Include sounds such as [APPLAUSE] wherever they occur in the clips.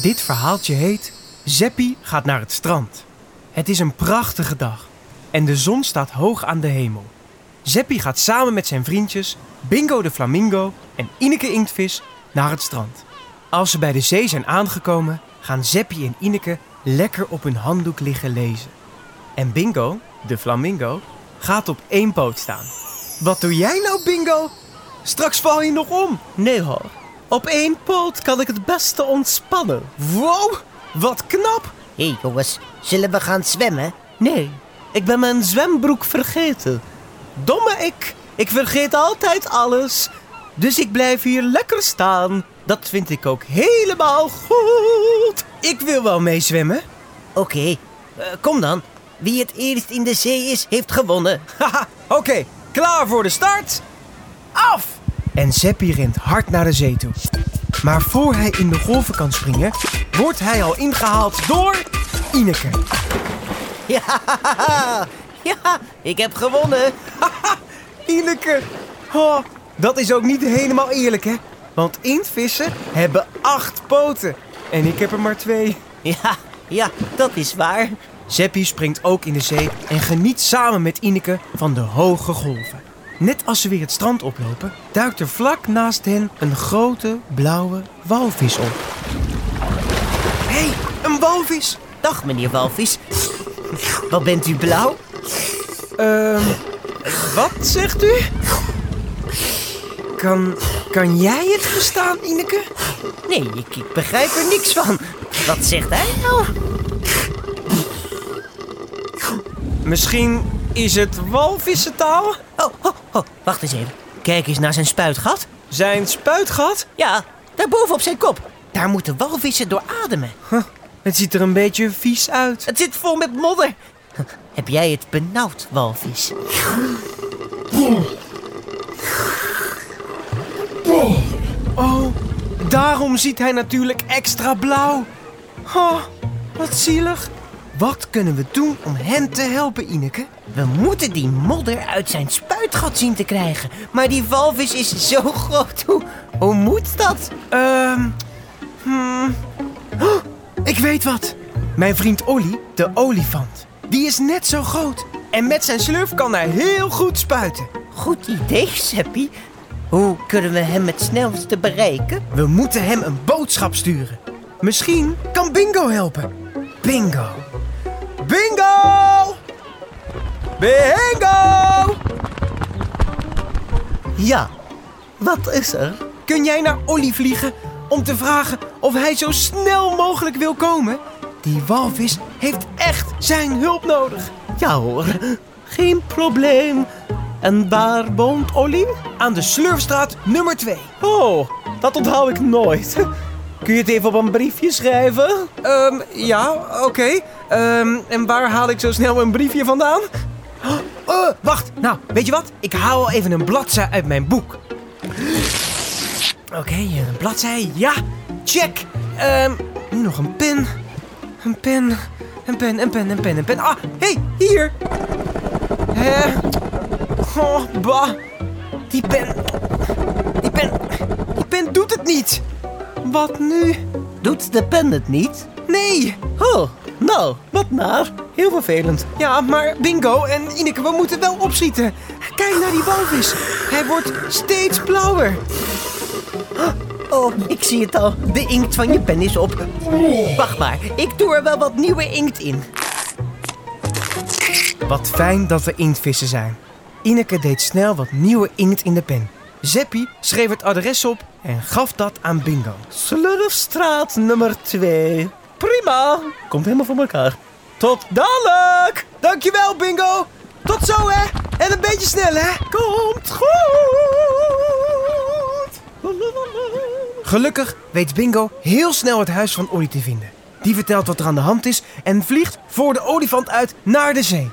Dit verhaaltje heet Zeppie gaat naar het strand. Het is een prachtige dag en de zon staat hoog aan de hemel. Zeppie gaat samen met zijn vriendjes Bingo de Flamingo en Ineke Inktvis naar het strand. Als ze bij de zee zijn aangekomen, gaan Zeppie en Ineke lekker op hun handdoek liggen lezen. En Bingo, de flamingo, gaat op één poot staan. Wat doe jij nou, Bingo? Straks val je nog om. Nee hoor, op één poot kan ik het beste ontspannen. Wow, wat knap. Hé hey, jongens, zullen we gaan zwemmen? Nee, ik ben mijn zwembroek vergeten. Domme ik, ik vergeet altijd alles. Dus ik blijf hier lekker staan. Dat vind ik ook helemaal goed. Ik wil wel meezwemmen. Oké, eh, kom dan. Wie het eerst in de zee is, heeft gewonnen. [LAUGHS] Haha, oké, klaar voor de start. Af! En Zeppie rent hard naar de zee toe. Maar voor hij in de golven kan springen, wordt hij al ingehaald door Ineke. [LAUGHS] Ja, ja, ik heb gewonnen. [LAUGHS] Ineke, oh, dat is ook niet helemaal eerlijk, hè? Want inktvissen hebben acht poten. En ik heb er maar twee. Ja, ja, dat is waar. Zeppie springt ook in de zee en geniet samen met Ineke van de hoge golven. Net als ze weer het strand oplopen, duikt er vlak naast hen een grote blauwe walvis op. Hé, hey, een walvis! Dag meneer Walvis. Wat bent u blauw? Ehm, wat zegt u? Kan, kan jij het verstaan, Ineke? Nee, ik, ik begrijp er niks van. Wat zegt hij nou? Misschien is het walvissentaal? Oh, oh, oh, wacht eens even. Kijk eens naar zijn spuitgat. Zijn spuitgat? Ja, daarboven op zijn kop. Daar moeten walvissen door ademen. Huh, het ziet er een beetje vies uit. Het zit vol met modder. Heb jij het benauwd, walvis? Oh, daarom ziet hij natuurlijk extra blauw. Oh, wat zielig. Wat kunnen we doen om hem te helpen, Ineke? We moeten die modder uit zijn spuitgat zien te krijgen. Maar die walvis is zo [LAUGHS] groot. Hoe, hoe moet dat? Ehm, hmm. Oh, ik weet wat. Mijn vriend Olly, de olifant, die is net zo groot. En met zijn slurf kan hij heel goed spuiten. Goed idee, Seppie. Hoe kunnen we hem het snelste bereiken? We moeten hem een boodschap sturen. Misschien kan Bingo helpen. Bingo. Bingo! Bingo! Ja, wat is er? Kun jij naar Olly vliegen om te vragen of hij zo snel mogelijk wil komen? Die walvis heeft echt zijn hulp nodig. Ja hoor, geen probleem. En waar woont Olly? Aan de Slurfstraat nummer 2. Oh, dat onthoud ik nooit. Kun je het even op een briefje schrijven? Ehm, ja, oké. Ehm, en waar haal ik zo snel een briefje vandaan? [GASPS] Oh, wacht, nou, weet je wat? Ik haal al even een bladzij uit mijn boek. Oké, een bladzij, ja, check. Ehm, nu nog een pen. Een pen, een pen, een pen, een pen, een pen. Ah, hé, hey, hier. Hè? Oh, bah. Die pen, die pen, die pen doet het niet. Wat nu? Doet de pen het niet? Nee. Oh, nou, wat naar. Heel vervelend. Ja, maar Bingo en Ineke, we moeten wel opschieten. Kijk naar die walvis. Hij wordt steeds blauwer. Oh, ik zie het al. De inkt van je pen is op. Wacht maar, ik doe er wel wat nieuwe inkt in. Wat fijn dat we inktvissen zijn. Ineke deed snel wat nieuwe inkt in de pen. Zeppie schreef het adres op en gaf dat aan Bingo. Slurfstraat nummer 2. Prima, komt helemaal voor elkaar. Tot dadelijk! Dankjewel, Bingo. Tot zo, hè. En een beetje snel, hè. Komt goed! Gelukkig weet Bingo heel snel het huis van Olly te vinden. Die vertelt wat er aan de hand is en vliegt voor de olifant uit naar de zee.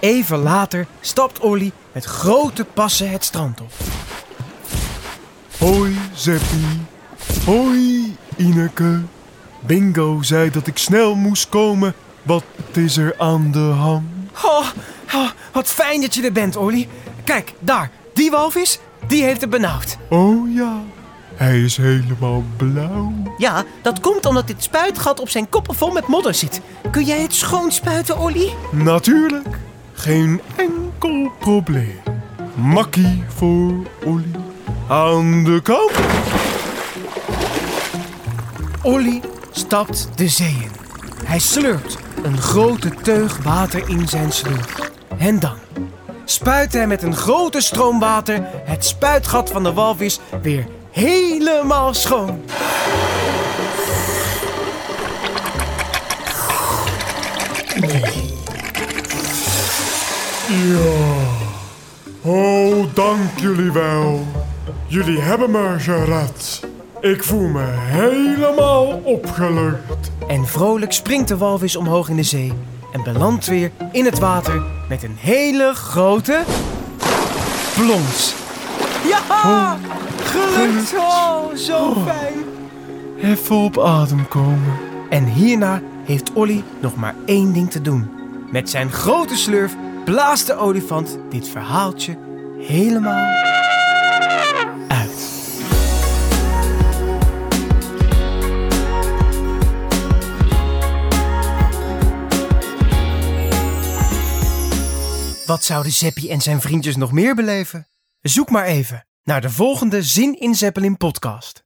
Even later stapt Olly met grote passen het strand op. Hoi, Zeppie. Hoi, Ineke. Bingo zei dat ik snel moest komen. Wat is er aan de hand? Oh, oh, wat fijn dat je er bent, Olly. Kijk, daar, die walvis, die heeft het benauwd. Oh ja, hij is helemaal blauw. Ja, dat komt omdat dit spuitgat op zijn koppen vol met modder zit. Kun jij het schoonspuiten, Olly? Natuurlijk, geen enkel probleem. Makkie voor Olly. Aan de kant. Olly stapt de zee in. Hij slurpt een grote teug water in zijn slurf. En dan spuit hij met een grote stroom water het spuitgat van de walvis weer helemaal schoon. Oh, dank jullie wel. Jullie hebben me gered. Ik voel me helemaal opgelucht. En vrolijk springt de walvis omhoog in de zee en belandt weer in het water met een hele grote plons. Ja! Gelukt! Oh, zo fijn! Even op adem komen. En hierna heeft Olly nog maar één ding te doen. Met zijn grote slurf blaast de olifant dit verhaaltje helemaal Wat zouden Zeppie en zijn vriendjes nog meer beleven? Zoek maar even naar de volgende Zin in Zeppelin podcast.